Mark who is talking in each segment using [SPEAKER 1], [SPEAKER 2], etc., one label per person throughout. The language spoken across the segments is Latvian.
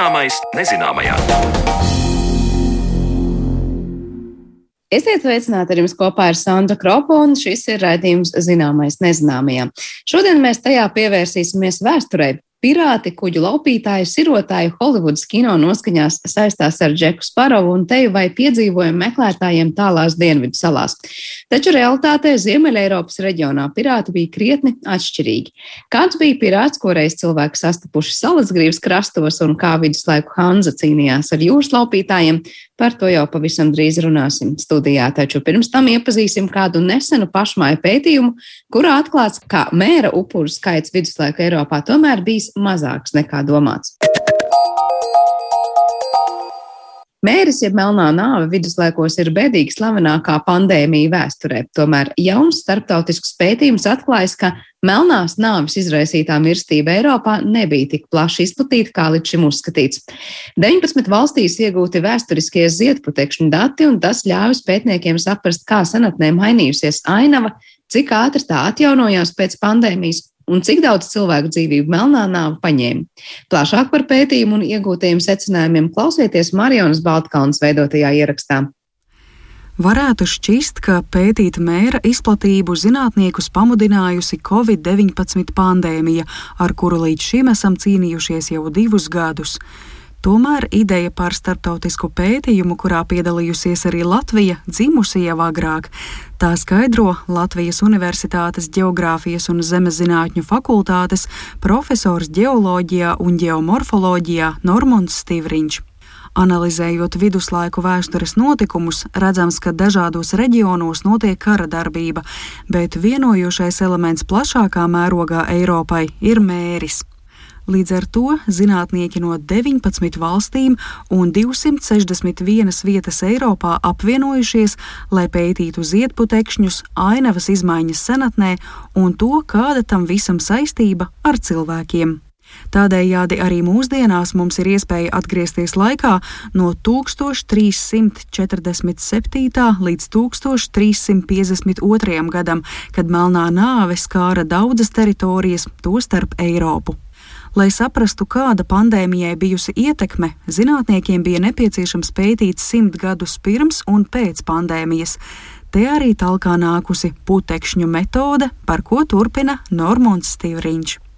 [SPEAKER 1] Zināmais nezināmajā.
[SPEAKER 2] Esiet sveicināti ar jums kopā ar Sandru Kropu, un šis ir raidījums Zināmais nezināmajā. Šodien mēs tajā pievērsīsimies vēsturei, Pirāti, kuģu laupītāji, sirotāji Holivudas kino noskaņās saistās ar Džeku Sparovu un teju vai piedzīvojumu meklētājiem tālās dienvidu salās. Taču realitātē Ziemeļeiropas reģionā pirāti bija krietni atšķirīgi. Kāds bija pirāts, ko reiz cilvēki sastapuši salasgrības krastos un kā viduslaiku Hanza cīnījās ar jūras laupītājiem, Par to jau pavisam drīz runāsim studijā, taču pirms tam iepazīsim kādu nesenu pašmāju pētījumu, kurā atklāts, ka mēra upuru skaits viduslaika Eiropā tomēr bijis mazāks nekā domāts. Mēris, jeb melnā nāve viduslaikos ir bēdīgi slavenākā pandēmija vēsturē. Tomēr jauns starptautisks pētījums atklājas, ka melnās nāves izraisītā mirstība Eiropā nebija tik plaši izplatīta, kā līdz šim uzskatīts. 19 valstīs iegūti vēsturiskie ziedputekšņu dati, un tas ļāvis pētniekiem saprast, kā senatnē mainījusies ainava, cik ātri tā atjaunojās pēc pandēmijas un cik daudz cilvēku dzīvību melnā nāva paņēma. Plašāk par pētījumu un iegūtajiem secinājumiem klausieties Marijas Baltkalnas veidotajā ierakstā.
[SPEAKER 3] Varētu šķist, ka pētīt mēra izplatību zinātniekus pamudinājusi Covid-19 pandēmija, ar kuru līdz šim esam cīnījušies jau divus gadus. Tomēr ideja par starptautisku pētījumu, kurā piedalījusies arī Latvija, dzimusi jau agrāk. Tā skaidro Latvijas Universitātes Geogrāfijas un Zemezinātņu fakultātes profesors ģeoloģijā un geomorfoloģijā Normons Stīvriņš. Analizējot viduslaiku vēstures notikumus, redzams, ka dažādos reģionos notiek kara darbība, bet vienojošais elements plašākā mērogā Eiropai ir mēris. Līdz ar to zinātnieki no 19 valstīm un 261 vietas Eiropā apvienojušies, lai pētītu ziedputekšņus, ainavas izmaiņas senatnē un to, kāda tam visam saistība ar cilvēkiem. Tādējādi arī mūsdienās mums ir iespēja atgriezties laikā no 1347. līdz 1352. gadam, kad melnā nāve skāra daudzas teritorijas, tostarp Eiropu. Lai saprastu, kāda pandēmijai bijusi ietekme, zinātniekiem bija nepieciešams pētīt simt gadus pirms un pēc pandēmijas. Te arī talkā nākusi putekšņu metode, par ko turpina Normons Stīvriņš.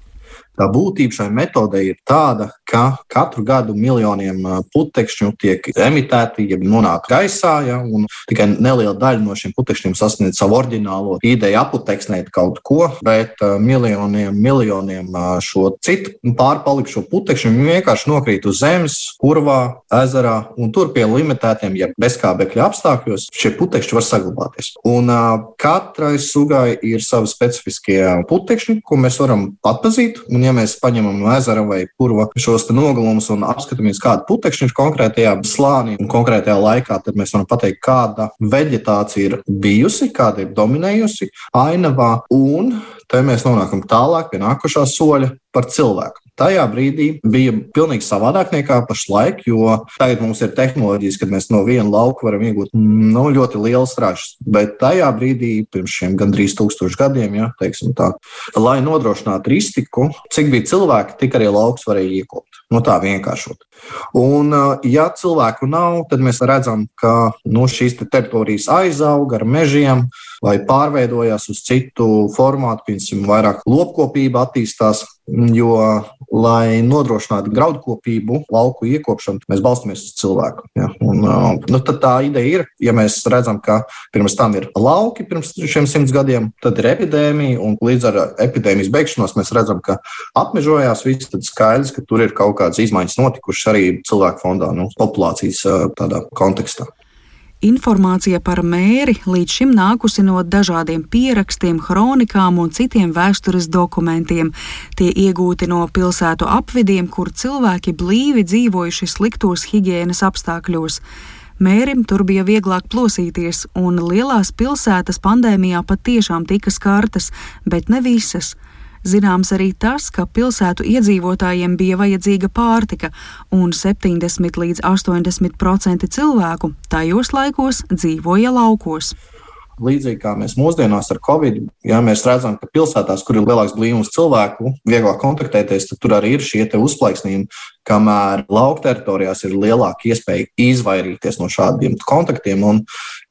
[SPEAKER 4] Tā būtība šai metodei ir tāda, ka katru gadu miljoniem putekšņu tiek emitēti, ja nonāk gaisā, ja, un tikai neliela daļa no šiem putekšņiem sasniedz savu oriģinālo ideju aputeksnēt kaut ko, bet miljoniem, miljoniem šo citu pārpalikušo putekšņu vienkārši nokrīt uz zemes, kurvā, ezerā, un tur pie limitētiem, ja bezkābekļa apstākļos, šie putekšņi var saglabāties. Un katrai sugai ir savi specifiskie putekšņi, ko mēs varam atpazīt. Un Un, ja mēs paņemam no ezera vai purva šos nogalumus un apskatāmies, kāda putekšņa ir konkrētajā slānī un konkrētajā laikā, tad mēs varam pateikt, kāda vegetācija ir bijusi, kāda ir dominējusi ainavā. Un te mēs nonākam tālāk pie nākošā soļa par cilvēku. Tajā brīdī bija pilnīgi savādāk nekā pašlaik, jo tagad mums ir tehnoloģijas, kad mēs no viena lauka varam iegūt nu, ļoti liels ražas. Bet tajā brīdī, pirms šiem gandrīz tūkstošiem gadiem, ja, tā, lai nodrošinātu iztiku, cik bija cilvēki, tik arī lauks varēja iekopt. No tā vienkāršot. Un, ja cilvēku nav, tad mēs redzam, ka nu, šīs te teritorijas aizauga ar mežiem vai pārveidojās uz citu formātu, piemēram, vairāk lopkopība attīstās. Jo, lai nodrošinātu graudkopību, lauku iekopšanu, mēs balstāmies uz cilvēku. Ja? Un, nu, tā ideja ir, ja mēs redzam, ka pirms tam ir lauki, pirms šiem simts gadiem, tad ir epidēmija, un līdz ar epidēmijas beigšanos mēs redzam, ka apmežojās viss, tad skaidrs, ka tur ir kaut kādas izmaiņas notikušas arī cilvēku fondā, nu, populācijas tādā kontekstā.
[SPEAKER 3] Informācija par mēri līdz šim nākusi no dažādiem pierakstiem, kronikām un citiem vēstures dokumentiem. Tie iegūti no pilsētu apvidiem, kur cilvēki blīvi dzīvojuši sliktos higiēnas apstākļos. Mērim tur bija vieglāk plosīties, un lielās pilsētas pandēmijā patiešām tika skartas, bet ne visas. Zināms arī tas, ka pilsētu iedzīvotājiem bija vajadzīga pārtika, un 70 līdz 80% cilvēku tajos laikos dzīvoja laukos.
[SPEAKER 4] Līdzīgi kā mēs mūsdienās ar Covid, ja mēs redzam, ka pilsētās, kur ir lielāks blīvums cilvēku, vieglāk kontaktēties, tad tur arī ir šie uzplaiksnījumi. Kamēr lauka teritorijās ir lielāka iespēja izvairīties no šādiem kontaktiem un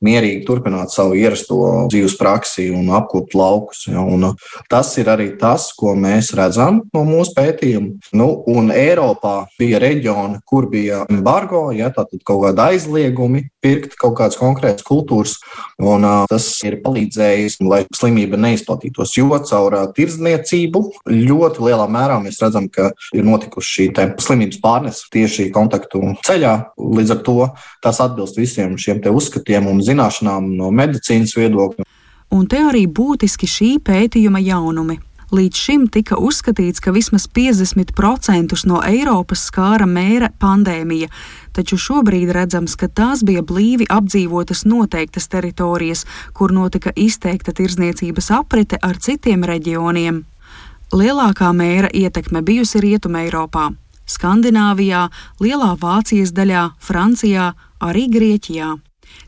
[SPEAKER 4] mierīgi turpināt savu ierasto dzīves praksi un apkopot laukus. Ja, un tas ir arī tas, ko mēs redzam no mūsu pētījuma. Nu, un Eiropā bija reģioni, kur bija embargo, ja, tātad kaut kāda aizliegumi pirkt kaut kādas konkrētas kultūras. Un, uh, tas ir palīdzējis, lai slimība neizplatītos. Jo caur uh, tirdzniecību ļoti lielā mērā mēs redzam, ka ir notikusi šī slimības pārnese tieši kontaktu ceļā. Līdz ar to tas atbilst visiem šiem uzskatiem un zināšanām no medicīnas viedokļa.
[SPEAKER 3] Un te arī būtiski šī pētījuma jaunumi. Līdz šim tika uzskatīts, ka vismaz 50% no Eiropas skāra mēra pandēmija, taču šobrīd redzams, ka tās bija blīvi apdzīvotas noteiktas teritorijas, kur notika izteikta tirzniecības aprite ar citiem reģioniem. Lielākā mēra ietekme bijusi Rietumē Eiropā, Skandināvijā, Lielā Vācijas daļā, Francijā, arī Grieķijā.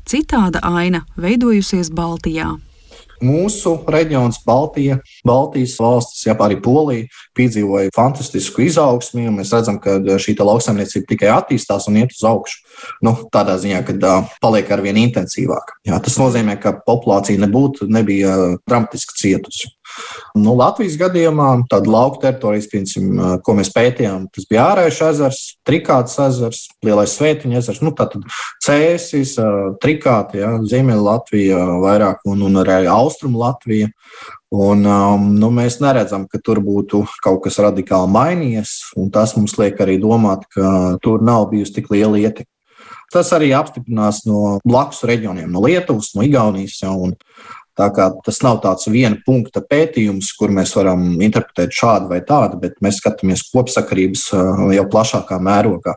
[SPEAKER 3] Citāda aina veidojusies Baltijā.
[SPEAKER 4] Mūsu reģions, Baltija, Baltijas valstis, jā, arī Polija piedzīvoja fantastisku izaugsmi. Mēs redzam, ka šī lauksaimniecība tikai attīstās un iet uz augšu. Nu, tādā ziņā, ka uh, paliek ar vien intensīvāk. Jā, tas nozīmē, ka populācija nebūtu, nebija dramatiski cietusi. Nu, Latvijas gadījumā tāda lauka teritorijas, piemēram, ko mēs pētījām, tas bija ārējais ezers, trikāts ezers, lielais svētiņa ezers, nu, tātad cēsis, trikāti, ja, Ziemeļa Latvija vairāk un, un arī Austrumu Latvija. Un, um, nu, mēs neredzam, ka tur būtu kaut kas radikāli mainījies, un tas mums liek arī domāt, ka tur nav bijusi tik liela ietekme. Tas arī apstiprinās no blakus reģioniem, no Lietuvas, no Igaunijas. Ja, un, Tā kā tas nav tāds viena punkta pētījums, kur mēs varam interpretēt šādu vai tādu, bet mēs skatāmies kopsakarības uh, jau plašākā mērogā.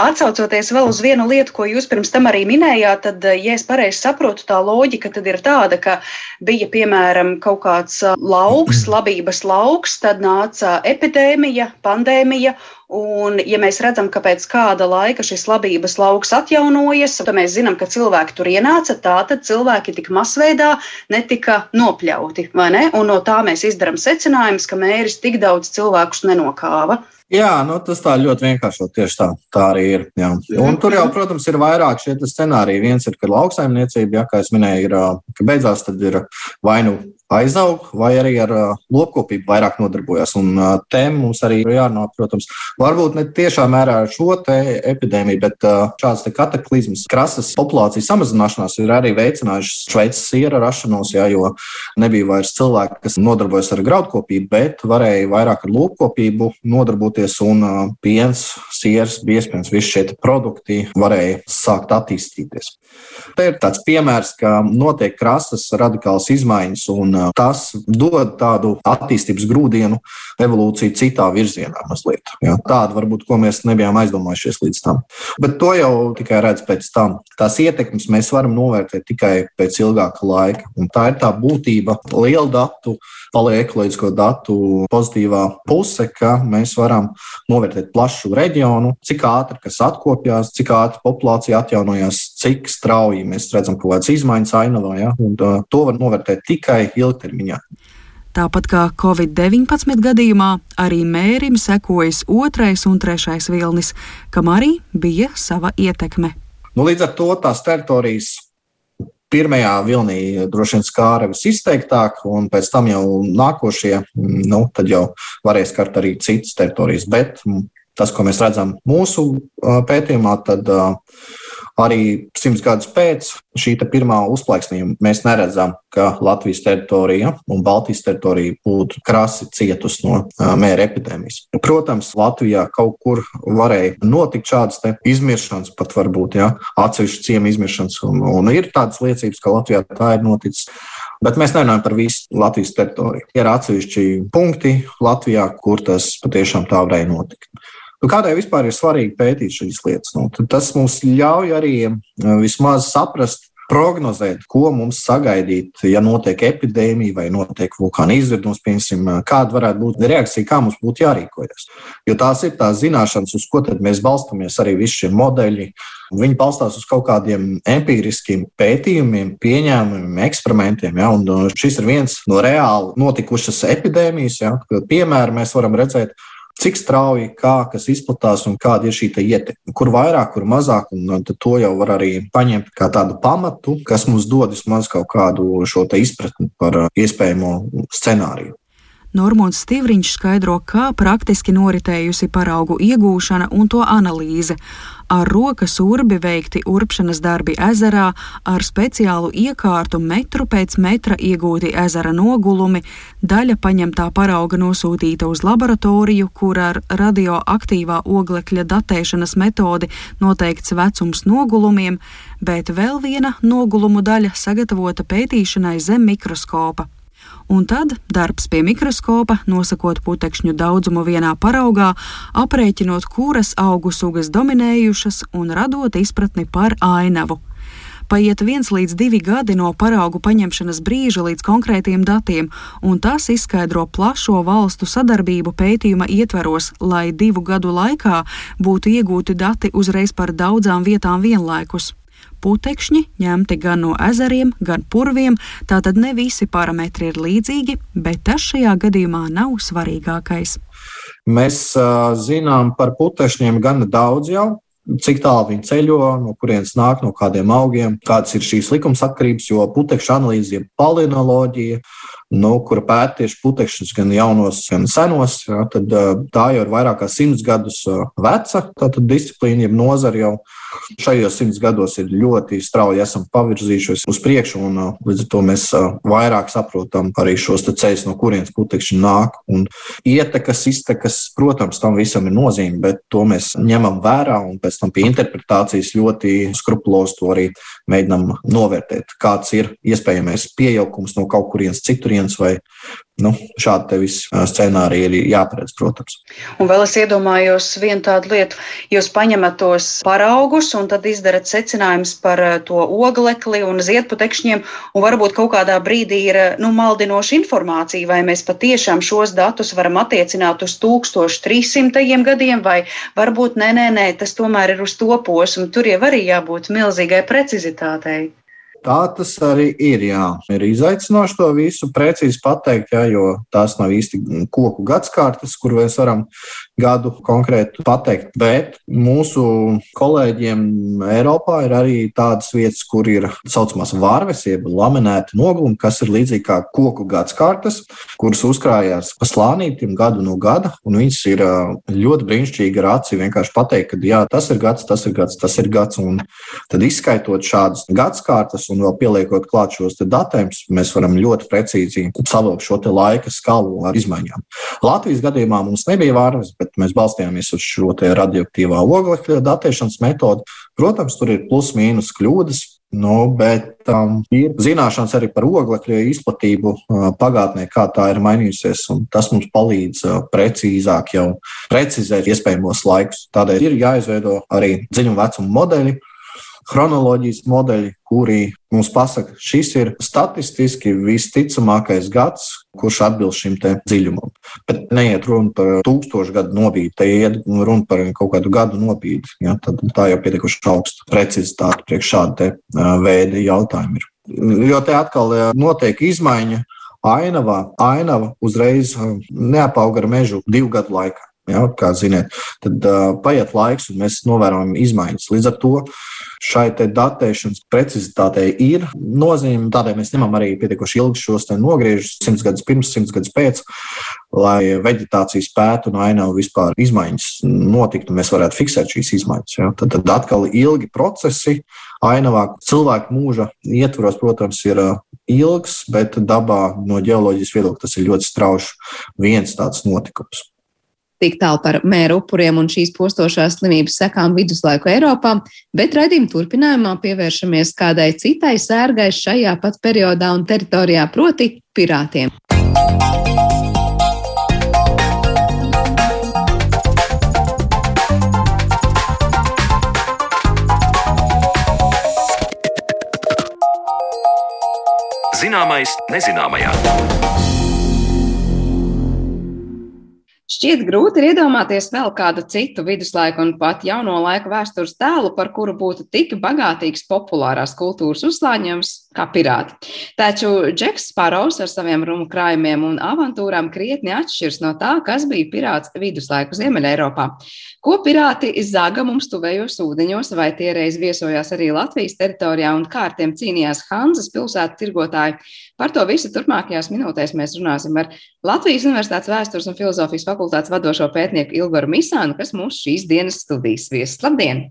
[SPEAKER 1] Atcaucoties vēl uz vienu lietu, ko jūs pirms tam arī minējāt, tad, uh, ja es pareizi saprotu, tā loģika tad ir tāda, ka bija piemēram kaut kāds uh, lauks, labības lauks, tad nāca epidēmija, pandēmija, Un, ja mēs redzam, ka pēc kāda laika šis labības lauks atjaunojas, tad mēs zinām, ka cilvēki tur ienāca, tātad cilvēki tik masveidā netika nopļauti. Ne? Un no tā mēs izdarām secinājumus, ka mēris tik daudz cilvēkus nenokāva.
[SPEAKER 4] Jā, nu, tas tā ļoti vienkārši tieši tā, tā arī ir. Jā. Un tur jau, protams, ir vairāk šie scenāriji. Viens ir, ka lauksaimniecība, ja, kā es minēju, ir, ka beidzās tad ir vai nu aizaug, vai arī ar lopkopību vairāk nodarbojas. Un te mums arī ir jārunā, protams, varbūt ne tiešā mērā ar šo epidēmiju, bet šāds kataklizmas, krasas populācijas samazināšanās ir arī veicinājušas šveices siera rašanos, jā, jo nebija vairs cilvēki, kas nodarbojas ar graudkopību, bet varēja vairāk ar lopkopību nodarboties, un piens, sieras, biezpiens, visi šie produkti varēja sākt attīstīties. Te ir tāds piemērs, ka notiek krasas radikālas izmaiņas, un tas dod tādu attīstības grūdienu, evolūciju citā virzienā mazliet. Ja? Tāda varbūt, ko mēs nebijām aizdomājušies līdz tam. Bet to jau tikai redz pēc tam. Tās ietekmes mēs varam novērtēt tikai pēc ilgāka laika. Un tā ir tā būtība liela datu, paliekoloģisko datu pozitīvā puse, ka mēs varam novērtēt plašu reģionu, cik ātri kas atkopjās, cik ātri populācija atjaunojās, cik strauji mēs redzam kaut kādas izmaiņas ainavā. Ja? Un, uh, to var novērtēt tikai ilgtermiņā.
[SPEAKER 3] Tāpat kā Covid-19 gadījumā, arī mērim sekojas otrais un trešais vilnis, kam arī bija sava ietekme.
[SPEAKER 4] Nu, līdz ar to tās teritorijas pirmajā vilnī droši vien skāra visizteiktāk, un pēc tam jau nākošie, nu, tad jau varēs skart arī citas teritorijas. Bet tas, ko mēs redzam mūsu pētījumā, tad uh, Arī simts gadus pēc šī pirmā uzplaiksnījuma mēs neredzam, ka Latvijas teritorija un Baltijas teritorija būtu krasi cietusi no mēra epidēmijas. Protams, Latvijā kaut kur varēja notikt šādas izmiršanas, pat varbūt ja, atsevišķu ciemu izmiršanas, un, un ir tādas liecības, ka Latvijā tā ir noticis. Bet mēs nerunājam par visu Latvijas teritoriju. Ir atsevišķi punkti Latvijā, kur tas patiešām tā varēja notikt. Nu, kādai vispār ir svarīgi pētīt šīs lietas? Nu, tas mums ļauj arī eh, vismaz saprast, prognozēt, ko mums sagaidīt, ja notiek epidēmija vai notiek vulkāna izvirdums, piemēram, kāda varētu būt reakcija, kā mums būtu jārīkojas. Jo tās ir tās zināšanas, uz ko mēs balstāmies arī visi šie modeļi. Viņi balstās uz kaut kādiem empiriskiem pētījumiem, pieņēmumiem, eksperimentiem. Ja, šis ir viens no reāli notikušas epidēmijas. Ja, piemēram, mēs varam redzēt, cik strauji, kā kas izplatās un kāda ir šī ietekme. Kur vairāk, kur mazāk, un to jau var arī paņemt kā tādu pamatu, kas mums dod vismaz kaut kādu šo izpratni par iespējamo scenāriju.
[SPEAKER 3] Normons Stīvriņš skaidro, kā praktiski noritējusi paraugu iegūšana un to analīze. Ar rokas urbi veikti urpšanas darbi ezerā, ar speciālu iekārtu metru pēc metra iegūti ezera nogulumi, daļa paņemtā parauga nosūtīta uz laboratoriju, kur ar radioaktīvā oglekļa datēšanas metodi noteikts vecums nogulumiem, bet vēl viena nogulumu daļa sagatavota pētīšanai zem mikroskopa un tad darbs pie mikroskopa, nosakot putekšņu daudzumu vienā paraugā, aprēķinot, kuras augu sugas dominējušas un radot izpratni par ainavu. Paiet viens līdz divi gadi no paraugu paņemšanas brīža līdz konkrētiem datiem, un tas izskaidro plašo valstu sadarbību pētījuma ietveros, lai divu gadu laikā būtu iegūti dati uzreiz par daudzām vietām vienlaikus putekšņi ņemti gan no ezeriem, gan purviem, tātad ne visi parametri ir līdzīgi, bet tas šajā gadījumā nav svarīgākais.
[SPEAKER 4] Mēs uh, zinām par putekšņiem gan daudz jau, cik tālu viņi ceļo, no kurienes nāk, no kādiem augiem, kādas ir šīs likumsakarības, jo putekšņa analīze, polinoloģija, nu, kur pēta tieši putekšņus gan jaunos, gan senos, jā, tad tā jau ir vairāk kā simts gadus veca, disciplīna, jeb nozara jau šajos simts gados ir ļoti strauji esam pavirzījušies uz priekšu, un līdz ar to mēs vairāk saprotam arī šos ceļus, no kurienes putekšņi nāk. Un ietekas, iztekas, protams, tam visam ir nozīme, bet to mēs ņemam vērā un pēc tam pie interpretācijas ļoti skrupulozi to arī mēģinam novērtēt, kāds ir iespējamais pieaugums no kaut kurienes citurienes vai Nu, šādi visi scenāriji ir jāparedz, protams.
[SPEAKER 1] Un vēl es iedomājos vienu tādu lietu. Jūs paņemat tos paraugus un tad izdarat secinājumus par to oglekli un ziedputekšņiem, un varbūt kaut kādā brīdī ir nu, maldinoša informācija, vai mēs patiešām šos datus varam attiecināt uz 1300 gadiem, vai varbūt nē, nē, nē, tas tomēr ir uz to posmu. Tur jau arī jābūt milzīgai precizitātei.
[SPEAKER 4] Tā tas arī ir. Jā. Ir izaicinoši to visu precīzi pateikt, jā, jo tās nav īsti koku gadsimtas, kur mēs varam gadu konkrēti pateikt. Bet mūsu kolēģiem Eiropā ir arī tādas vietas, kur ir tā saucamās vārves, jeb laminēti nogulumi, kas ir līdzīgi kā koku gadsimtas, kuras uzkrājās pa slānītiem gadu no gada. Viņas ir ļoti brīnišķīgi ar aci vienkārši pateikt, ka jā, tas ir gads, tas ir gads, tas ir gads. Un tad izskaitot šādas gadsimtas un vēl pieliekot klāt šos datējumus, mēs varam ļoti precīzi savilkt šo laika skalu ar izmaiņām. Latvijas gadījumā mums nebija vārnas, bet mēs balstījāmies uz šo radioaktīvā oglekļa datēšanas metodi. Protams, tur ir plus-mínus kļūdas, Nu, bet um, ir zināšanas arī par oglekļa izplatību uh, pagātnē, kā tā ir mainījusies. Tas mums palīdz uh, precīzāk jau precizēt iespējamos laikus. Tādēļ ir jāizveido arī dziļuma vecuma modeļi, chronoloģijas modeļi, kuri mums pasaka, šis ir statistiski visticamākais gads, kurš atbilst šim dziļumam. Bet neiet runa par tūkstošu gadu nobīdi, te iet runa par kaut kādu gadu nobīdi. Ja? Tad tā jau pietiekuši augsta precizitāte priekš šāda veida jautājumi ir. Jo te atkal notiek izmaiņa ainavā. Ainava uzreiz neapauga ar mežu divu gadu laikā. Ja, kā zināt, tad uh, paiet laiks, un mēs novērojam izmaiņas. Līdz ar to šai datēšanas precizitātei ir nozīme. Tādēļ mēs ņemam arī pietiekoši ilgi šos nogriežus, simts gadus pirms, simts gadus pēc, lai vegetācijas pētu un ainavu vispār izmaiņas notiktu, mēs varētu fiksēt šīs izmaiņas. Ja. Tad, tad atkal ilgi procesi ainavā. Cilvēku mūža ietvaros, protams, ir ilgs, bet dabā no ģeoloģijas viedokļa tas ir ļoti strauji viens tāds notikums.
[SPEAKER 2] Tik tālu par mēra upuriem un šīs postošās slimības sekām viduslaiku Eiropā, bet raidījuma turpinājumā pievēršamies kādai citai sērgai šajā pat periodā un teritorijā, proti pirātiem. Zināmais nezināmajā. Šķiet grūti iedomāties vēl kādu citu viduslaiku un pat jauno laiku vēstures tēlu, par kuru būtu tik bagātīgs populārās kultūras uzslāņojums kā pirāti. Taču Džeks Sparovs ar saviem rumu krājumiem un avantūrām krietni atšķiras no tā, kas bija pirāts viduslaiku Ziemeļeiropā. Ko pirāti zaga mums tuvējos ūdeņos, vai tie reiz viesojās arī Latvijas teritorijā un kā ar tiem cīnījās Hanzas pilsētu tirgotāji? Par to visu turpmākajās minūtēs mēs runāsim ar Latvijas Universitātes vēstures un filozofijas fakultātes vadošo pētnieku Ilgoru Misānu, kas mūsu šīs dienas studijas viesis. Labdien!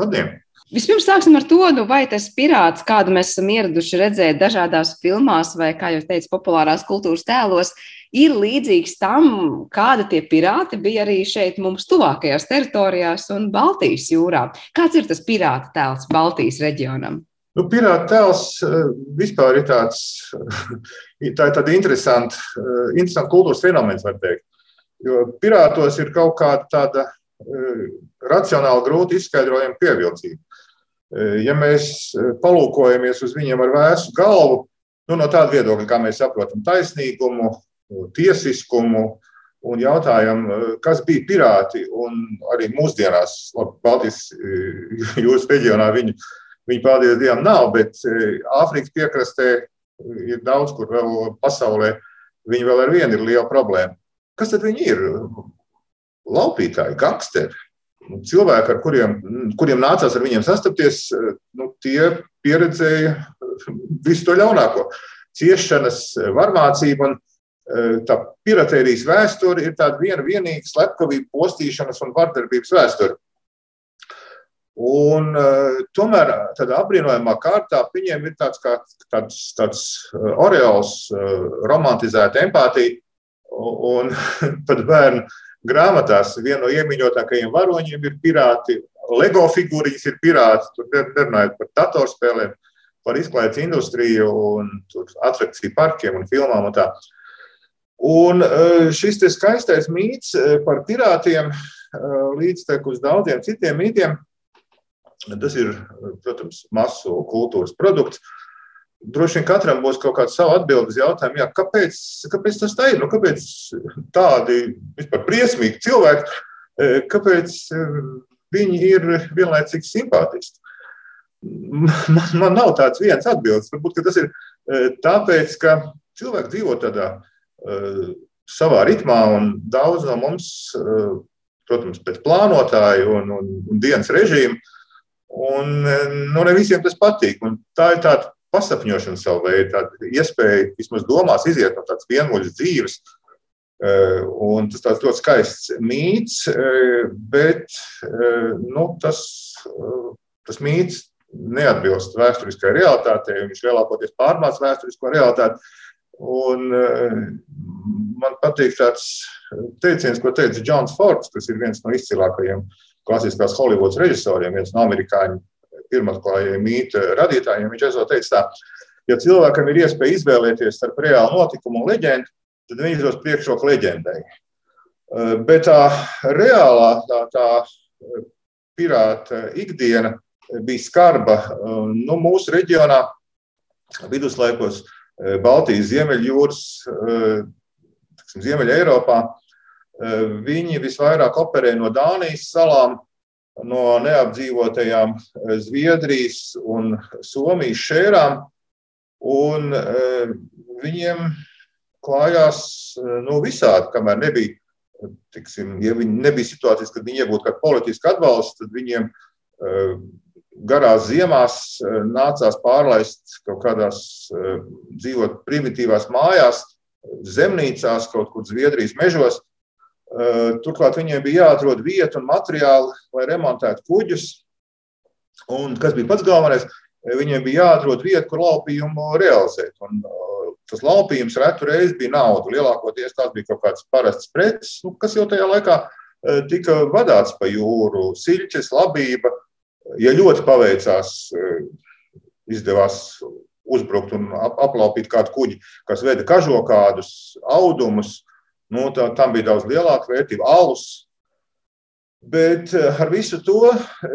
[SPEAKER 5] Labdien!
[SPEAKER 2] Vispirms sāksim ar to, nu, vai tas pirāts, kādu mēs esam ieraduši redzēt dažādās filmās, vai, kā jau teicu, populārās kultūras tēlos, ir līdzīgs tam, kāda tie pirāti bija arī šeit mums tuvākajās teritorijās un Baltijas jūrā. Kāds ir tas pirāta tēls Baltijas reģionam?
[SPEAKER 5] Nu, pirāta tēls eh, vispār ir tāds, tā ir tāda interesanta, eh, interesanta kultūras fenomens, var teikt. Jo pirātos ir kaut kāda tāda eh, racionāli grūti izskaidrojama pievilcība. Ja mēs palūkojamies uz viņiem ar vēsu galvu, nu, no tāda viedokļa, kā mēs saprotam taisnīgumu, tiesiskumu un jautājam, kas bija pirāti, arī mūsdienās, labi, Baltijas jūras reģionā viņi, viņi paldies Dievam nav, bet Āfrikas piekrastē ir daudz, kur vēl pasaulē viņi vēl ar vienu ir liela problēma. Kas tad viņi ir? Laupītāji, gangsteri, cilvēki, ar kuriem, kuriem nācās ar viņiem sastapties, nu, tie pieredzēja visu to ļaunāko. Ciešanas, varmācība un tā piratērijas vēsture ir tāda viena vienīga slepkavība, postīšanas un vardarbības vēsture. Un, uh, tomēr tādā apbrīnojamā kārtā viņiem ir tāds, kā, tāds, tāds oreāls, uh, romantizēta empātija. Un pat bērnu grāmatās viena no iemīļotākajiem varoņiem ir pirāti. Lego figūriņas ir pirāti. Tur nerunājot par datorspēlēm, par izklaides industriju un atrakciju parkiem un filmām. Un tā. un e, šis skaistais mīts par pirātiem līdztekus daudziem citiem mītiem, tas ir, protams, masu kultūras produkts. Droši vien katram būs kaut kāda sava atbildes jautājuma, jā, kāpēc, kāpēc tas tā ir? Nu, kāpēc tādi vispār briesmīgi cilvēki, e, kāpēc e, viņi ir vienlaicīgi simpātiski? Man, man nav tāds viens atbildes. Varbūt tas ir e, tāpēc, ka cilvēki dzīvo tādā savā ritmā, un daudz no mums, protams, pēc plānotāju un, un, un dienas režīmu, un nu, ne visiem tas patīk. Un tā ir tāda pasapņošana savu veidu, tāda iespēja vismaz domās iziet no tādas vienmuļas dzīves. Eh, un tas tāds ļoti skaists mīts, eh, bet nu, tas, tas mīts neatbilst vēsturiskai realitātei. Viņš lielākoties pārmāca vēsturisko realitāti. Un, man patīk tāds teiciens, ko teica Džons Fords, kas ir viens no izcilākajiem klasiskās Holivudas režisoriem, viens no amerikāņu pirmatklājiem mītu radītājiem. Viņš esot teicis tā, ja cilvēkam ir iespēja izvēlēties starp reālu notikumu un leģendu, tad viņš dos priekšroku leģendai. Eh, bet tā reālā, tā, tā pirāta ikdiena bija skarba nu, mūsu reģionā, viduslaikos, eh, Baltijas, Ziemeļjūras, eh, Ziemeļa Eiropā. Viņi visvairāk operē no Dānijas salām, no neapdzīvotajām eh, Zviedrijas un Somijas šērām. Un eh, viņiem klājās eh, nu, visādi, kamēr nebija, tiksim, ja nebija situācijas, kad viņi iegūtu kādu politisku atbalstu, tad viņiem garās ziemās nācās pārlaist kaut kādās dzīvot primitīvās mājās, zemnīcās, kaut kur Zviedrijas mežos. Eh, turklāt viņiem bija jāatrod vieta un materiāli, lai remontētu kuģus. Un, kas bija pats galvenais, eh, viņiem bija jāatrod vieta, kur laupījumu realizēt. Un, uh, tas laupījums retu reizi bija nauda. Lielākoties tās bija kaut kādas parastas preces, nu, kas jau tajā laikā tika vadāts pa jūru. Siļķis, labība. Ja ļoti paveicās, izdevās uzbrukt un ap, aplaupīt kādu kuģi, kas veda kažokādus, audumus, Nu, tā, tam bija daudz lielāka vērtība, alus. Bet eh, ar visu to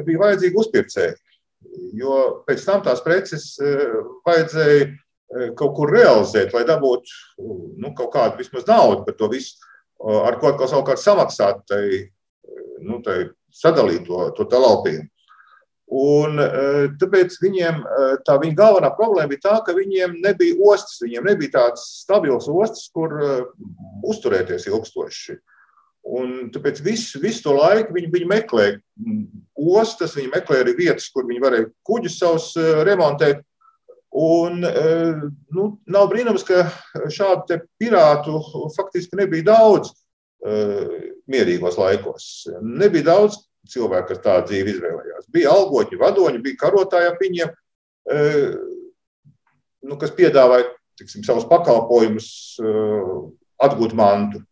[SPEAKER 5] bija vajadzīgi uzpircēji. Jo pēc tam tās preces eh, vajadzēja eh, kaut kur realizēt, lai dabūtu nu, kaut kādu vismaz naudu par to visu, ar ko atkal savukārt samaksāt, tai, nu, tai sadalīt to, to laupījumu. Un, tāpēc viņiem tā viņa galvenā problēma bija tā, ka viņiem nebija ostas, viņiem nebija tādas stabilas ostas, kur uzturēties ilgstoši. Un tāpēc visu, visu to laiku viņi, viņi meklēja ostas, viņi meklēja arī vietas, kur viņi varēja kuģus savus remontēt. Un, nu, nav brīnums, ka šādu pirātu faktiski nebija daudz mierīgos laikos. Nebija daudz cilvēki, kas tādu dzīvi izvēlējās. Bija algoņi, vadoņi, bija karotāji ap viņiem, e, nu, kas piedāvāja tiksim, savus pakalpojumus, e, atgūt mantu.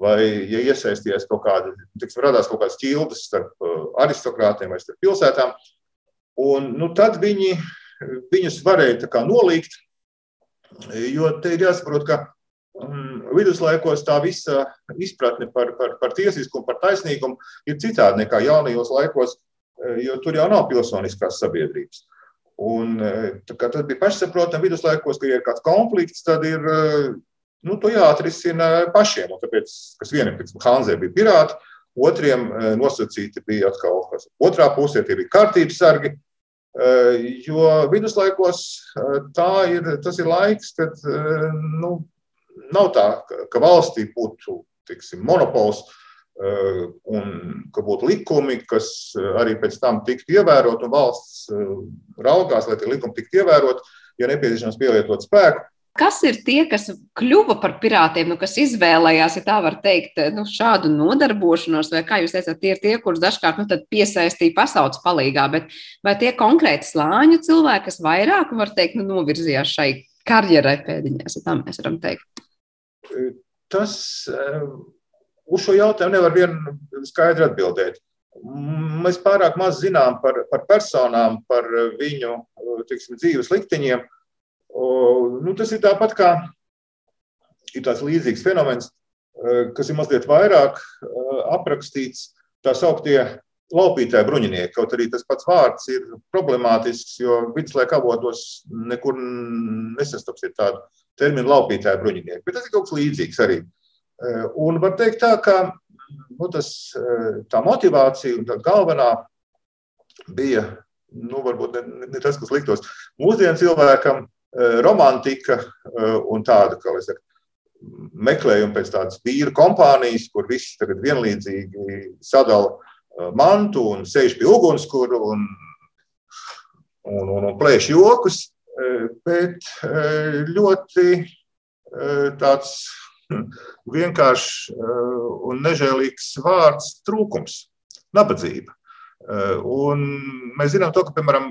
[SPEAKER 5] Vai, ja iesaisties kaut kāda, tiksim, radās kaut kādas ķildes starp e, aristokrātiem vai starp pilsētām, un nu, tad viņi, viņus varēja nolikt, jo te ir jāsaprot, ka viduslaikos tā visa izpratne par, par, par tiesiskumu, par taisnīgumu ir citāda nekā jaunajos laikos, eh, jo tur jau nav pilsoniskās sabiedrības. Un, eh, tad bija pašsaprotami viduslaikos, ka, ja ir kāds konflikts, tad ir eh, nu, to jāatrisina pašiem. Un tāpēc, kas vienam, piemēram, Hanzē bija pirāti, otriem nosacīti bija atkal otrā pusē, tie bija kārtības sargi. Jo viduslaikos ir, tas ir laiks, kad nu, nav tā, ka valstī būtu tiksim, monopols eh, un ka būtu likumi, kas eh, arī pēc tam tiktu ievērot, un valsts eh, raugās, lai tie likumi tiktu ievērot, ja nepieciešams pielietot spēku.
[SPEAKER 2] Kas ir tie, kas kļuva par pirātiem, nu, kas izvēlējās, ja tā var teikt, nu, šādu nodarbošanos, vai kā jūs teicat, tie ir tie, kurus dažkārt nu, piesaistīja pasaules palīgā, bet vai tie konkrēti slāņu cilvēki, kas vairāk, var teikt, nu, novirzījās šai karjerai pēdiņās, ja tā mēs varam teikt?
[SPEAKER 5] Tas eh, uz šo jautājumu nevar vien skaidri atbildēt. Mēs pārāk maz zinām par, par personām, par viņu tiksim, dzīves likteņiem. Nu, tas ir tāpat kā ir tāds līdzīgs fenomens, eh, kas ir mazliet vairāk eh, aprakstīts, tā sauktie laupītāji bruņinieki. Kaut arī tas pats vārds ir problemātisks, jo viduslaika avotos nekur nesastapsiet tādu terminu laupītāju bruņinieki. Bet tas ir kaut kas līdzīgs arī. Eh, un var teikt tā, ka nu, tas, eh, tā motivācija un tā galvenā bija, nu, varbūt ne, ne tas, kas liktos mūsdienu cilvēkam, eh, romantika un tāda, kā es saku, meklējumi pēc tādas vīru kompānijas, kur visi tagad vienlīdzīgi sadala mantu un sēž pie ugunskura un, un, un, un plēš jokus. Eh, bet eh, ļoti tāds vienkāršs un nežēlīgs vārds trūkums - nabadzība. Un mēs zinām, to, ka, piemēram,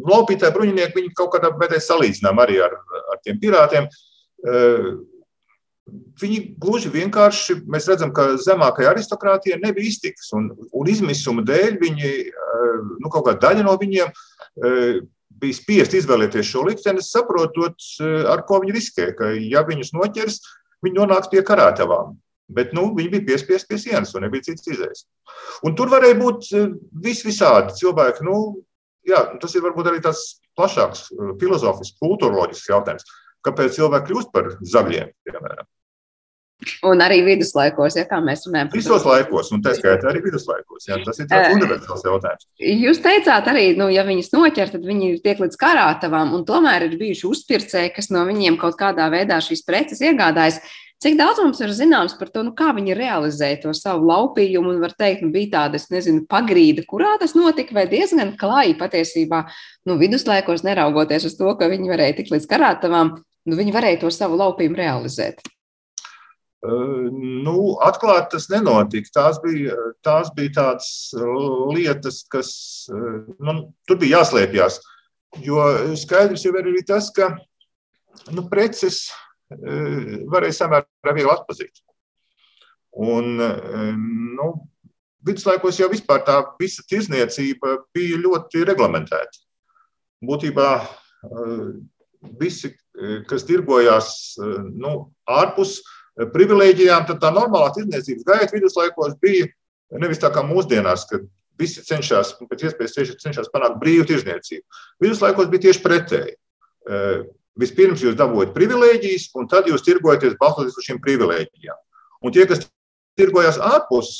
[SPEAKER 5] laupītāji bruņinieki kaut kādā veidā salīdzinām arī ar, ar tiem pirātiem. Viņi gluži vienkārši, mēs redzam, ka zemākajai aristokrātijai nebija iztiks, un, un izmisuma dēļ viņi, nu, kaut kāda daļa no viņiem bija spiest izvēlēties šo likteni, saprotot, eh, ar ko viņi riskē. Ka, ja viņus noķers, viņi nonāks pie karātavām. Bet nu, viņi bija piespiesti pie sienas, un nebija cits izējas. Un tur varēja būt eh, vis visādi cilvēki. Nu, jā, tas ir varbūt arī tāds plašāks eh, filozofisks, kultūroloģisks jautājums. Kāpēc cilvēki kļūst par zagļiem, piemēram?
[SPEAKER 2] Un arī viduslaikos, ja kā mēs runājam.
[SPEAKER 5] Visos laikos, un tā skaitā arī viduslaikos. Jā, tas ir tāds universāls jautājums.
[SPEAKER 2] Jūs teicāt arī, nu, ja viņus noķer, tad viņi tiek līdz karātavām, un tomēr ir bijuši uzpircēji, kas no viņiem kaut kādā veidā šīs preces iegādājas. Cik daudz mums ir zināms par to, nu, kā viņi realizēja to savu laupījumu, un var teikt, nu, bija tāda, es nezinu, pagrīda, kurā tas notika, vai diezgan klāji patiesībā, nu, viduslaikos neraugoties uz to, ka viņi varēja tikt līdz karātavām, nu, viņi varēja to savu laupījumu realizēt.
[SPEAKER 5] Nu, atklāti tas nenotika. Tās bija, tās bija tādas lietas, kas nu, tur bija jāslēpjas. Jo skaidrs jau ir tas, ka nu, preces varēja samērā viegli atpazīt. Un, nu, viduslaikos jau vispār tā visa tirzniecība bija ļoti reglamentēta. Būtībā visi, kas tirgojās nu, ārpus privilēģijām, tad tā normālā tirdzniecības gaita viduslaikos bija nevis tā kā mūsdienās, kad visi cenšas, pēc iespējas cenšas panākt brīvu tirdzniecību. Viduslaikos bija tieši pretēji. Vispirms jūs dabūjat privilēģijas, un tad jūs tirgojaties balstoties uz šīm privilēģijām. Un tie, kas tirgojas ārpus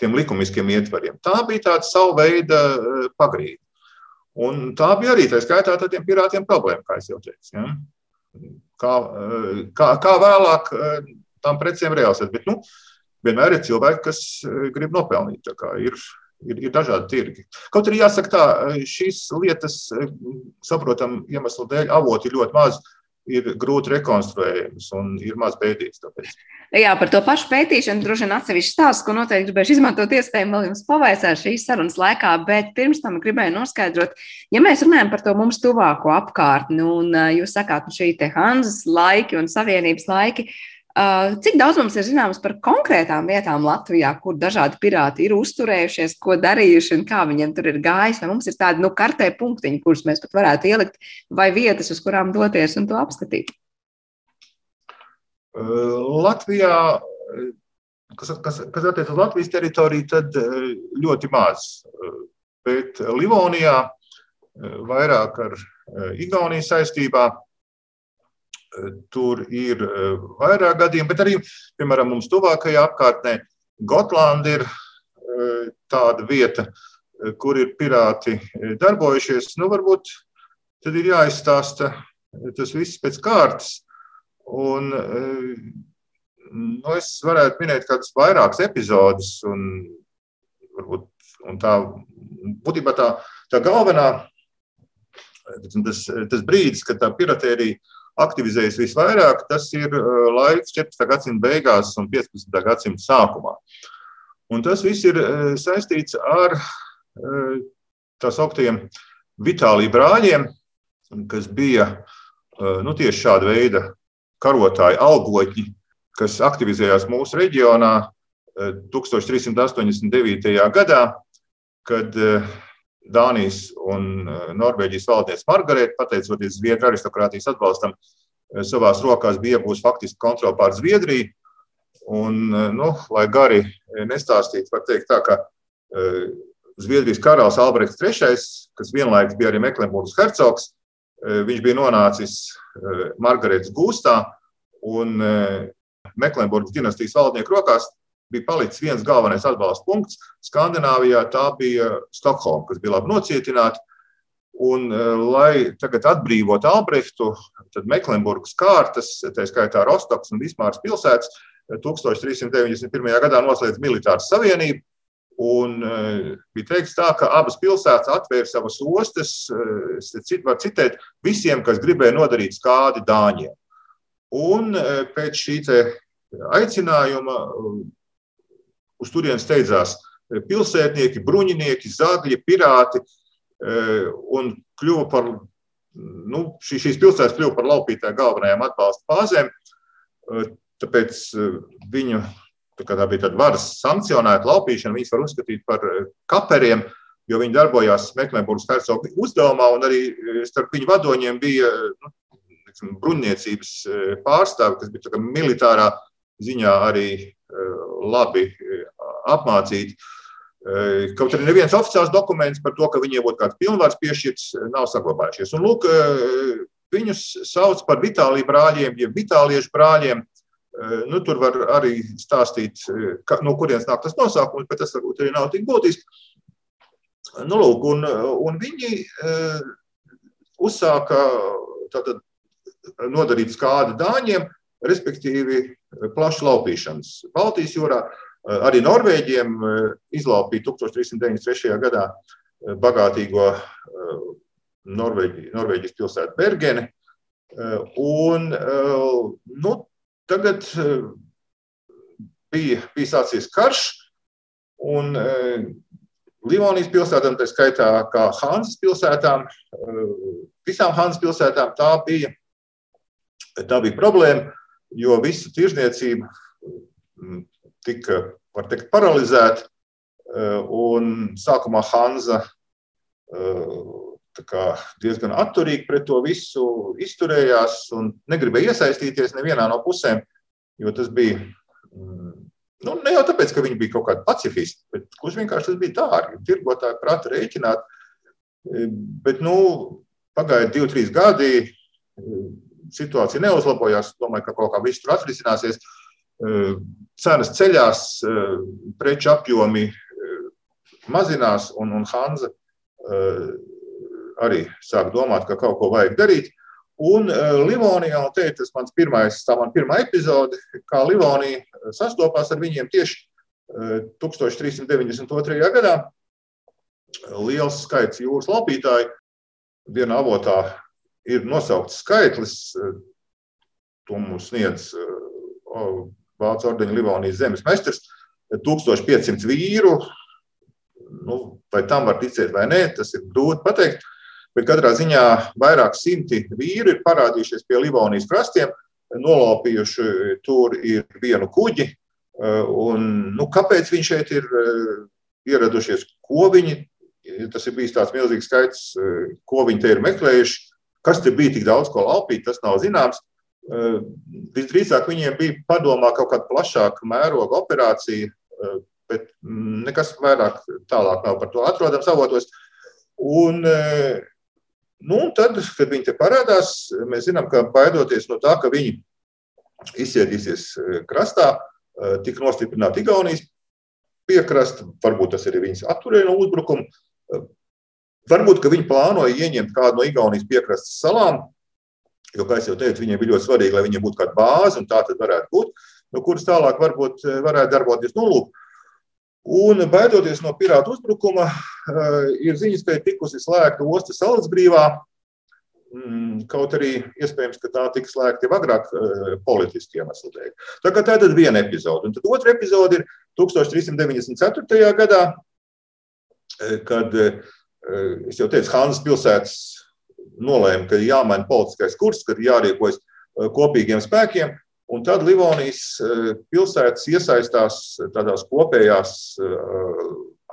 [SPEAKER 5] tiem likumiskiem ietvariem. Tā bija tāda sava veida pagrīde. Un tā bija arī tā skaitā ar tiem pirātiem problēma, kā jau teicu. Ja? Kā, kā, kā vēlāk tām precēm realizēt. Bet nu, vienmēr ir cilvēki, kas grib nopelnīt. Ir, ir, ir dažādi tirgi. Kaut arī jāsaka, tā, šīs lietas, saprotam, iemeslu dēļ, avoti ļoti mazi ir grūti rekonstruējams un ir maz pētīts. Tāpēc.
[SPEAKER 2] Jā, par to pašu pētīšanu droši vien atsevišķi stāsts, ko noteikti gribēšu izmantot iespēju vēl jums pavaicāt šīs sarunas laikā, bet pirms tam gribēju noskaidrot, ja mēs runājam par to mums tuvāko apkārtni, un jūs sakāt, nu šī te Hanzas laiki un Savienības laiki, Uh, cik daudz mums ir zināms par konkrētām vietām Latvijā, kur dažādi pirāti ir uzturējušies, ko darījuši un kā viņiem tur ir gājis? Vai mums ir tādi nu, kartē punktiņi, kurus mēs pat varētu ielikt, vai vietas, uz kurām doties un to apskatīt?
[SPEAKER 5] Uh, Latvijā, kas, kas, kas attiecas uz Latvijas teritoriju, tad uh, ļoti maz. Bet Livonijā vairāk ar Igaunijas saistībā Tur ir e, vairāk gadījumu, bet arī, piemēram, mums tuvākajā apkārtnē Gotlanda ir e, tāda vieta, e, kur ir pirāti darbojušies. Nu, varbūt tad ir jāizstāsta tas viss pēc kārtas. Un, nu, es varētu minēt kādus vairākus epizodus, un, varbūt, un tā būtībā tā, tā galvenā, tas, tas brīdis, kad tā piratērija aktivizējas visvairāk, tas ir uh, laiks 14. gadsimta beigās un 15. gadsimta sākumā. Un tas viss ir uh, saistīts ar uh, tā sauktiem Vitālija brāļiem, kas bija nu, tieši šāda veida karotāji, algotņi, kas aktivizējās mūsu reģionā 1389. gadā, kad Dānijas un eh, Norvēģijas valdniece Margarita, pateicoties Zviedru aristokrātijas atbalstam, eh, savās rokās bija iegūst faktiski kontroli pār Zviedriju. Un, eh, nu, lai gari nestāstītu, var teikt tā, ka Zviedrijas karalis Albrehts III, kas vienlaikus bija arī Mecklenburgas hercogs, viņš bija nonācis Margaritas gūstā un Mecklenburgas dinastijas valdnieku rokās bija palicis viens galvenais atbalsta punkts. Skandināvijā tā bija Stokholma, kas bija labi nocietināta. Un, e, lai tagad atbrīvotu Albrehtu, tad Mecklenburgas kārtas, tā skaitā Rostoks un Bismāras pilsētas, 1391. E, gadā noslēdz militāru savienību. Un uh, bija teikts tā, ka abas pilsētas atvēra savas ostas, cit, var citēt, visiem, kas gribēja nodarīt skādi dāņiem. Un pēc šī aicinājuma uz turienes steidzās eh, pilsētnieki, bruņinieki, zagļi, pirāti eh, un kļuva par, nu, šī, šīs pilsētas kļuva par laupītāju galvenajām atbalsta bāzēm. Eh, tāpēc viņu, tā, tā bija tāda varas sankcionēta laupīšana, viņas var uzskatīt par kaperiem, jo viņi darbojās Meklēburgas hercoga uzdevumā, un arī starp viņu vadoņiem bija nu, bruņniecības pārstāvi, kas bija militārā ziņā arī labi apmācīti. Kaut arī neviens oficiāls dokuments par to, ka viņiem būtu kāds pilnvars piešķirts, nav saglabājušies. Un, lūk, viņus sauc par Vitāliju brāļiem, jeb Vitāliešu brāļiem. Nu, tur var arī stāstīt, ka, no kurienes nāk tas nosaukums, bet tas varbūt arī nav tik būtiski. Nu, lūk, un, un viņi uzsāka tātad, nodarīt skādi dāņiem, respektīvi plašu laupīšanas Baltijas jūrā. Eh, arī Norvēģiem eh, izlaupīja 1393. gadā eh, bagātīgo Norvēģi, Norvēģijas pilsētu Bergeni. Un, nu, tagad bija, bija sācies karš, un Livonijas pilsētām, tā skaitā kā Hansas pilsētām, visām Hansas pilsētām tā bija, tā bija problēma, jo visa tirzniecība tika, var teikt, paralizēta. Eh, un sākumā Hanza eh, diezgan atturīgi pret to visu izturējās un negribēja iesaistīties nevienā no pusēm, jo tas bija. Mm, nu, ne jau tāpēc, ka viņi bija kaut kādi pacifisti, bet gluži vienkārši tas bija dārgi. Tirgotāji prata rēķināt. Eh, bet, nu, pagāja divi, trīs gadi, situācija neuzlabojās. Domāju, ka kaut kā viss tur atrisināsies. Cenas ceļās, preču apjomi mazinās, un, un Hanza arī sāk domāt, ka kaut ko vajag darīt. Un Livonijā, un te tas mans pirmais, tā man pirmā epizode, kā Livonija sastopās ar viņiem tieši 1392. gadā. Liels skaits jūras laupītāju. Vienā avotā ir nosaukts skaitlis, to mums sniedz Vācu ordeņa Livonijas zemes meistars, 1500 vīru. Nu, vai tam var ticēt vai nē, tas ir grūti pateikt. Bet katrā ziņā vairāk simti vīri ir parādījušies pie Livonijas krastiem, nolaupījuši tur vienu kuģi. Un, nu, kāpēc viņi šeit ir ieradušies? Ko viņi, tas ir bijis tāds milzīgs skaits, ko viņi te ir meklējuši, kas te bija tik daudz ko laupīt, tas nav zināms. Eh, visdrīzāk viņiem bija padomā kaut kāda plašāka mēroga operācija, eh, bet nekas vairāk tālāk nav par to atrodams avotos. Un, eh, nu, un tad, kad viņi te parādās, mēs zinām, ka baidoties no tā, ka viņi izsēdīsies krastā, tika nostiprināta Igaunijas piekrasta, varbūt tas arī viņas atturēja no uzbrukuma. Varbūt, ka viņi plānoja ieņemt kādu no Igaunijas piekrastes salām, Jo, kā jau teicu, viņiem bija ļoti svarīgi, lai viņiem būtu kāda bāze, un tā tad varētu būt, no kuras tālāk varbūt eh, varētu darboties. Nu, lūk. Un, baidoties no pirātu uzbrukuma, eh, ir ziņas, ka ir tikusi slēgta ostas salas brīvā. Mm, kaut arī iespējams, ka tā tika slēgta jau agrāk eh, politiski iemeslu dēļ. Tā tā ir viena epizode. Un tad otra epizode ir 1394. gadā, kad, es jau teicu, Hānas pilsētas nolēma, ka jāmaina politiskais kurs, ka jārīkojas uh, kopīgiem spēkiem. Un tad Livonijas uh, pilsētas iesaistās tādās kopējās uh,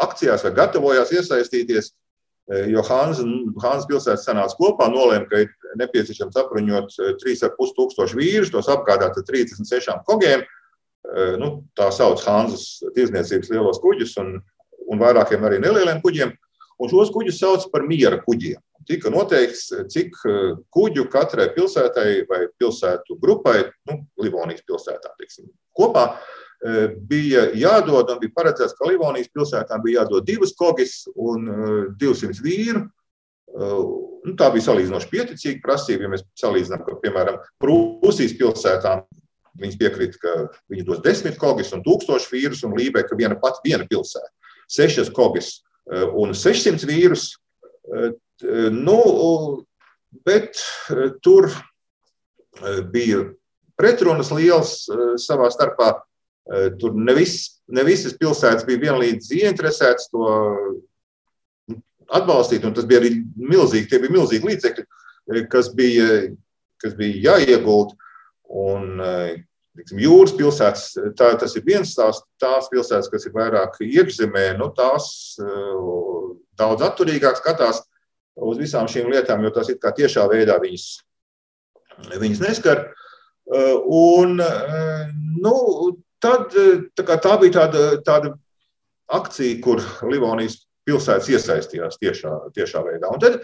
[SPEAKER 5] akcijās vai gatavojās iesaistīties, jo Hānas pilsēta sanāca kopā, nolēma, ka ir nepieciešams apbruņot 3,5 tūkstošu vīrus, tos apgādāt ar 36 kogiem. Nu, tā sauc Hānas tirzniecības lielos kuģus un, un vairākiem arī nelieliem kuģiem. Un šos kuģus sauc par miera kuģiem tika noteikts, cik eh, kuģu katrai pilsētai vai pilsētu grupai, nu, Livonijas pilsētā, tiksim, kopā eh, bija jādod, un bija paredzēts, ka Livonijas pilsētām bija jādod divas kogis un 200 eh, vīru. Nu, tā bija salīdzinoši pieticīga prasība, ja mēs salīdzinām, ka, piemēram, Prūsijas pilsētām viņas piekrīt, ka viņi dos desmit kogis un tūkstoši vīrus, un Lībē, ka viena pati viena pilsēta, sešas kogis un 600 vīrus. Nu, bet eh, tur eh, bija pretrunas liels eh, savā starpā. Tur ne, vis, ne visas pilsētas bija vienlīdz ieinteresētas to atbalstīt, un tas bija arī milzīgi, tie bija milzīgi līdzekļi, kas bija, kas bija jāiegūt. Un, tiksim, jūras pilsētas, tā, tas ir viens tās, tās pilsētas, kas ir vairāk iekšzemē, nu, tās daudz atturīgāk skatās uz visām šīm lietām, jo tas ir kā tiešā veidā viņas, viņas neskar. Uh, un, uh, nu, tad, tā, tā bija tāda, tāda akcija, kur Livonijas pilsētas iesaistījās tiešā, tiešā veidā. Un tad,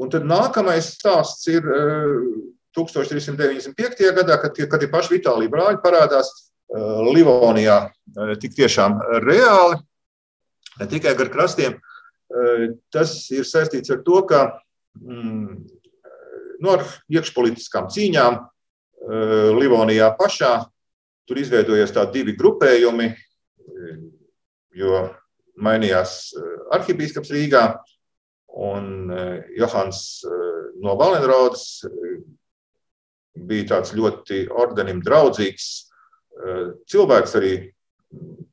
[SPEAKER 5] un tad nākamais stāsts ir 1395. gadā, kad, kad ir paši Vitālija brāļi parādās Livonijā tik tiešām reāli, ne tikai gar krastiem, Tas ir saistīts ar to, ka mm, nu, ar iekšpolitiskām cīņām Livonijā pašā tur izveidojies tādi divi grupējumi, jo mainījās arhibīskaps Rīgā un Johans no Valenrodas bija tāds ļoti ordenim draudzīgs cilvēks, arī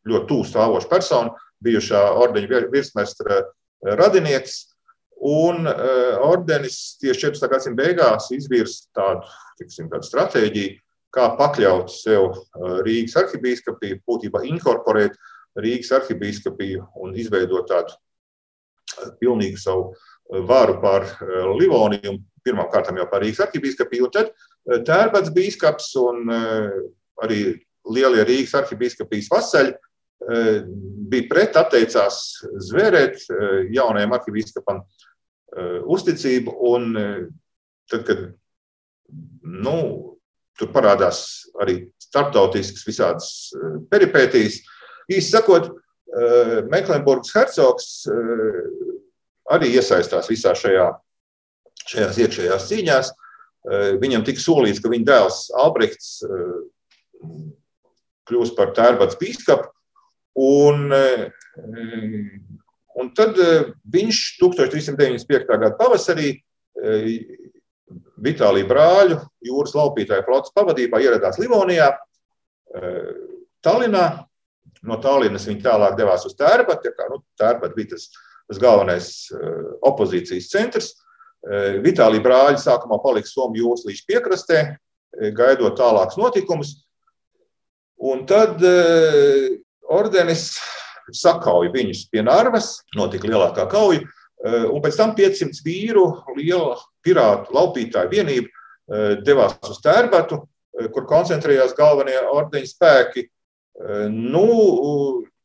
[SPEAKER 5] ļoti tūs stāvošs persona, bijušā ordeņa virsmestra radinieks. Un uh, ordenis tieši 14. gadsimta beigās izvirza tādu, tiksim, tādu stratēģiju, kā pakļaut sev uh, Rīgas arhibīskapiju, būtībā inkorporēt Rīgas arhibīskapiju un izveidot tādu uh, pilnīgu savu varu pār Livoniju, pirmkārt jau par Rīgas arhibīskapiju, un tad Tērpats bīskaps un arī lielie Rīgas arhibīskapijas vasaļi Eh, bija pret, atteicās zvērēt eh, jaunajam arhivīskapam eh, uzticību. Un tad, kad nu, tur parādās arī starptautiskas visādas peripētīs. Īsi sakot, Meklenburgas hercogs arī iesaistās visā šajā, šajās iekšējās cīņās. Viņam tika solīts, ka viņa dēls Albrechts kļūs par tērbats bīskapu. Un, un tad viņš 1395. gada pavasarī Vitālija brāļu jūras laupītāju flotes pavadībā ieradās Livonijā, Tallinā. No Tallinas viņi tālāk devās uz Tērbatu. Nu, Tērbat bija tas, tas galvenais opozīcijas centrs. Vitālija brāļi sākumā palika Somijas jūras līdz piekrastē, gaidot tālākus notikumus. Un tad ordenis sakauja viņus pie Nārvas, notika lielākā kauja, uh, un pēc tam 500 vīru liela pirātu laupītāju vienība uh, devās uz Tērbatu, kur koncentrējās galvenie ordeņa spēki. Nu,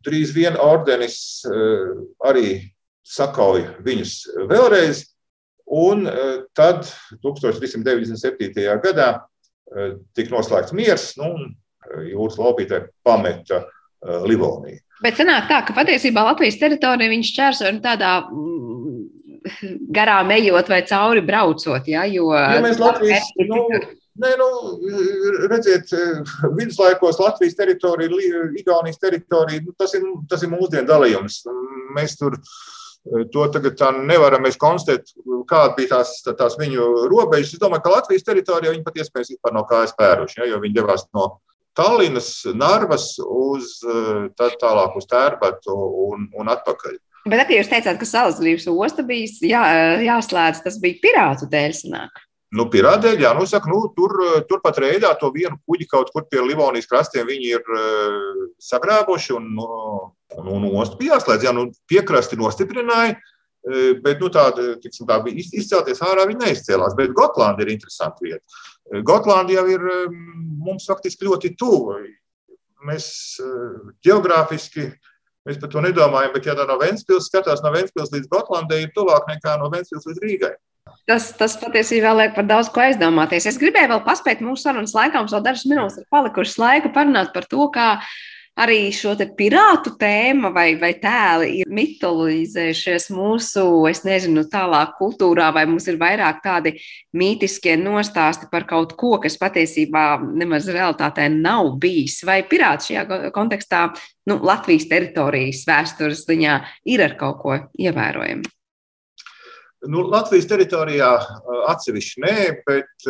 [SPEAKER 5] drīz vien ordenis arī sakauja viņus vēlreiz, un tad 1397. gadā tika noslēgts miers, nu, jūras laupītāji pameta uh, Livoniju.
[SPEAKER 2] Bet sanāk tā, ka patiesībā Latvijas teritorija viņš čērso tādā mm, garām ejot vai cauri braucot. Ja, jo,
[SPEAKER 5] ja mēs Latvijas, nu, nē, nu, redziet, viduslaikos Latvijas teritorija, Igaunijas teritorija, nu, tas, ir, tas ir mūsdienu dalījums. Mēs tur to tagad tā nevaram konstatēt, kāda bija tās, tās viņu robežas. Es domāju, ka Latvijas teritorijā viņi pat iespējams vispār nav kājas pēruši, ja, jo viņi devās no Tallinas, Narvas uz tā, tālāk uz Tērbatu un, un atpakaļ.
[SPEAKER 2] Bet, ja jūs teicāt, ka Salasgrības osta bija jā, jāslēdz, tas bija pirātu dēļ, sanāk?
[SPEAKER 5] Nu, Pirātdēļ, jā, nu, saka, nu, tur, turpat rēdā to vienu kuģi kaut kur pie Livonijas krastiem viņi ir uh, sagrābuši un, un, un ostu bija jāslēdz. Jā, nu, piekrasti nostiprināja, uh, bet, nu, tāda, tiksim, tā bija izcelties ārā, viņi neizcēlās. Bet Gotlanda ir interesanta vieta. Gotlanda jau ir mums faktiski ļoti tuvu. Mēs geogrāfiski mēs par to nedomājam, bet, ja no Ventspils skatās, no Ventspils līdz Gotlandai ir tuvāk nekā no Ventspils līdz Rīgai.
[SPEAKER 2] Tas, tas patiesībā liek par daudz ko aizdomāties. Es gribēju vēl paspēt mūsu sarunas laikā, mums vēl dažas minūtes ir palikušas laika parunāt par to, kā arī šo pirātu tēmu vai, vai tēli ir mitolizējušies mūsu, es nezinu, tālāk kultūrā, vai mums ir vairāk tādi mītiskie nostāsti par kaut ko, kas patiesībā nemaz realitātē nav bijis. Vai pirāti šajā kontekstā, nu, Latvijas teritorijas vēstures ziņā ir ar kaut ko ievērojumu?
[SPEAKER 5] Nu, Latvijas teritorijā atsevišķi nē, bet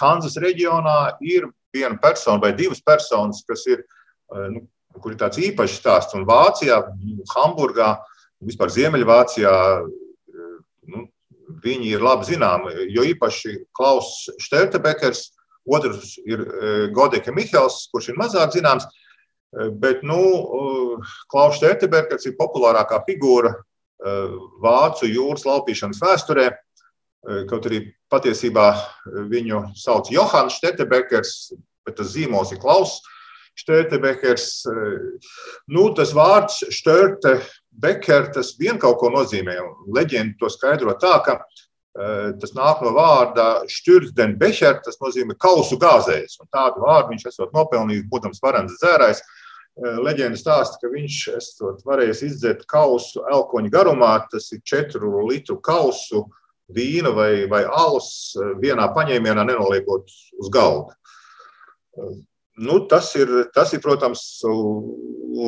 [SPEAKER 5] Hanzas reģionā ir viena persona vai divas personas, kas ir uh, nu, kur ir tāds īpašs stāsts. Un Vācijā, Hamburgā, vispār Ziemeļvācijā, eh, nu, viņi ir labi zināmi. Jo īpaši Klaus Štertebekers, otrs ir eh, Godeke Mihels, kurš ir mazāk zināms. Bet nu, Klaus Štertebekers ir populārākā figūra Vācu jūras laupīšanas vēsturē. Kaut arī patiesībā viņu sauc Johans Štertebekers, bet tas zīmols ir Klaus. Štērtebekers. Nu, tas vārds Štērtebeker, tas vien kaut ko nozīmē. Leģenda to skaidro tā, ka tas nāk no vārda Štürdenbecher, tas nozīmē kausu gāzējs. Un tādu vārdu viņš esot nopelnījis, būdams varens dzērājs. Leģenda stāsta, ka viņš esot varējis izdzert kausu elkoņa garumā, tas ir četru litru kausu vīna vai, vai alus vienā paņēmienā nenoliekot uz galda nu, tas, ir, tas ir, protams,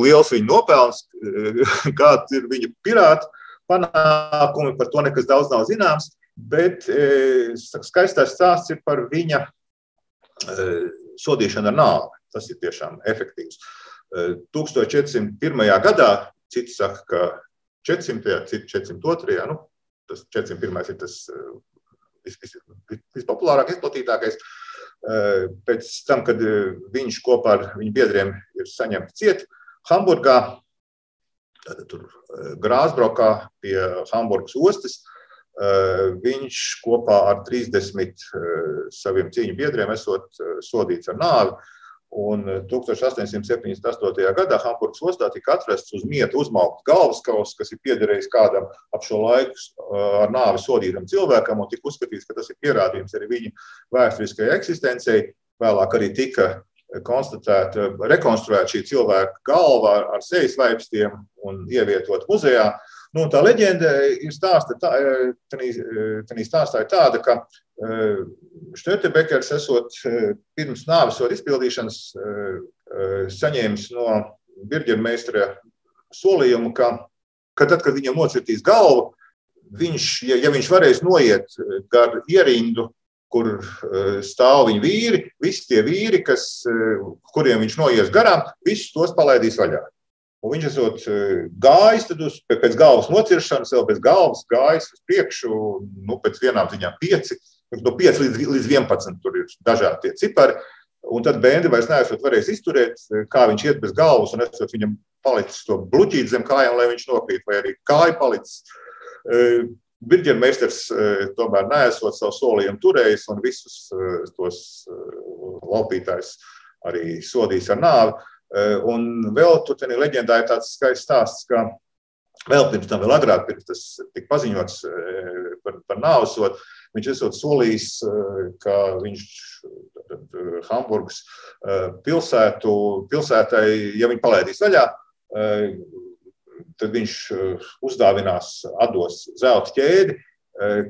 [SPEAKER 5] liels viņa nopelns, kāda ir viņa pirāta panākumi. Par to nekas daudz nav zināms. Bet e, skaistais stāsts ir par viņa e, sodīšanu ar nāvi. Tas ir tiešām efektīvs. 1401. E, gadā, citi saka, ka 400. citi 402. Nu, tas 401. ir tas vispopulārāk izplatītākais. Vis Eh, pēc tam, kad eh, viņš kopā ar viņu biedriem ir saņemts ciet Hamburgā, tur eh, Grāzbrokā pie Hamburgas ostas, viņš kopā ar 30 saviem cīņu biedriem esot sodīts ar nāvi. Un 1878. gadā Hamburgas ostā tika atrasts uz mietu uzmaukts galvaskauss, kas ir piederējis kādam ap šo laiku ar nāvi sodītam cilvēkam, un tika uzskatīts, ka tas ir pierādījums arī viņa vēsturiskajai eksistencei. vēlāk arī tika konstatēta, rekonstruēta šī cilvēka galva ar sejas vaipstiem un ievietot muzejā. Nu, tā leģenda ir stāsta, tā, tā stāstā ir tāda, ka Štetebekers esot pirms nāves soda izpildīšanas saņēmis no birģermeistara solījumu, ka, ka tad, kad viņam nocirtīs galvu, viņš, ja, ja viņš varēs noiet gar ierindu, kur stāv viņa vīri, visi tie vīri, kas, kuriem viņš noies garām, visus tos palaidīs vaļā. Un viņš esot gājis uz, pēc galvas nociršanas, vēl bez galvas gājis uz priekšu, nu, pēc vienām ziņām pieci, no 5 līdz, līdz 11. Tur ir dažādi tie cipari. Un tad bērni vairs neesot varējis izturēt, kā viņš iet bez galvas, un esot viņam palicis to bluķīt zem kājām, lai viņš nokrīt, vai arī kāja palicis. Birģermeistars tomēr neesot savu solījumu turējis un visus tos laupītājus arī sodījis ar nāvi. Eh, un vēl tur ir leģendā ir tāds skaists stāsts, ka vēl pirms tam, vēl agrāk, pirms tas tika paziņots eh, par, par nāvesodu, viņš esot solījis, eh, ka viņš Hamburgas pilsētu, pilsētai, ja viņi palaidīs vaļā, tad viņš uzdāvinās, atdos zelta ķēdi,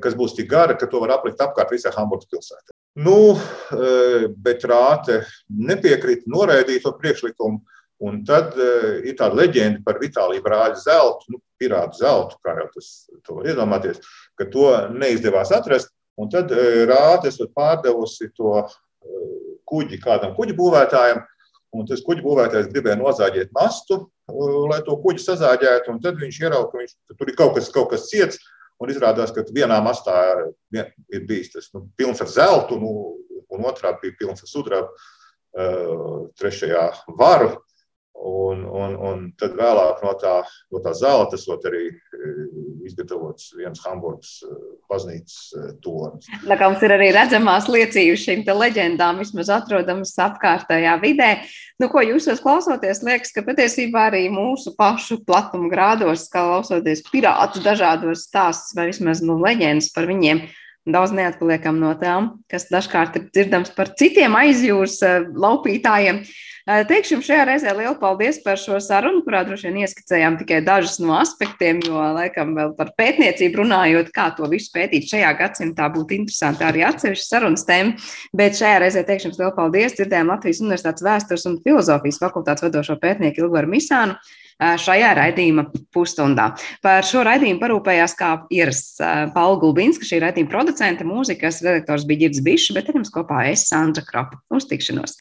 [SPEAKER 5] kas būs tik gara, ka to var aplikt apkārt visai Hamburgas pilsētai. Nu, e, bet Rāte nepiekrita, noraidīja to priekšlikumu. Un tad uh, ir tāda leģenda par Vitāliju brāļa zeltu, nu, pirātu zeltu, kā jau tas var iedomāties, ka to neizdevās atrast. Un tad Rāte esat pārdevusi to kuģi kādam kuģi būvētājam, un tas kuģi būvētājs gribēja nozāģēt mastu, lai to kuģi sazāģētu, tad viņš ierauga, ka viņš, tur ir kaut kas, kaut kas ciets, Un izrādās, ka vienā mastā ir bijis tas nu, pilns ar zeltu, nu, un otrā bija pilns ar sudrabu, uh, trešajā varu. Un, un, un tad vēlāk no tā, no tā zelta esot arī eh, izgatavots viens Hamburgas eh, baznīcas tornis.
[SPEAKER 2] Tā kā mums ir arī redzamās liecības šīm leģendām, vismaz atrodamas apkārtējā vidē. Nu, ko jūs klausoties, liekas, ka patiesībā arī mūsu pašu platuma grādos, kā klausoties pirātu dažādos stāstus vai vismaz nu, leģendas par viņiem, daudz neatpaliekam no tām, kas dažkārt ir dzirdams par citiem aizjūras laupītājiem. Teikšu jums šajā reizē lielu paldies par šo sarunu, kurā droši vien ieskicējām tikai dažus no aspektiem, jo, laikam, vēl par pētniecību runājot, kā to visu pētīt šajā gadsimtā būtu interesanti arī atsevišķa sarunas tēma. Bet šajā reizē teikšu jums lielu paldies. Dzirdējām Latvijas Universitātes vēstures un filozofijas fakultātes vadošo pētnieku Ilgoru Misānu šajā raidījuma pusstundā. Par šo raidījumu parūpējās kā ierasts Paula Gulbinska, šī raidījuma producente, mūzikas redaktors bija Girds Bišs, bet ar jums kopā es Sandra Kropa. Uz tikšanos!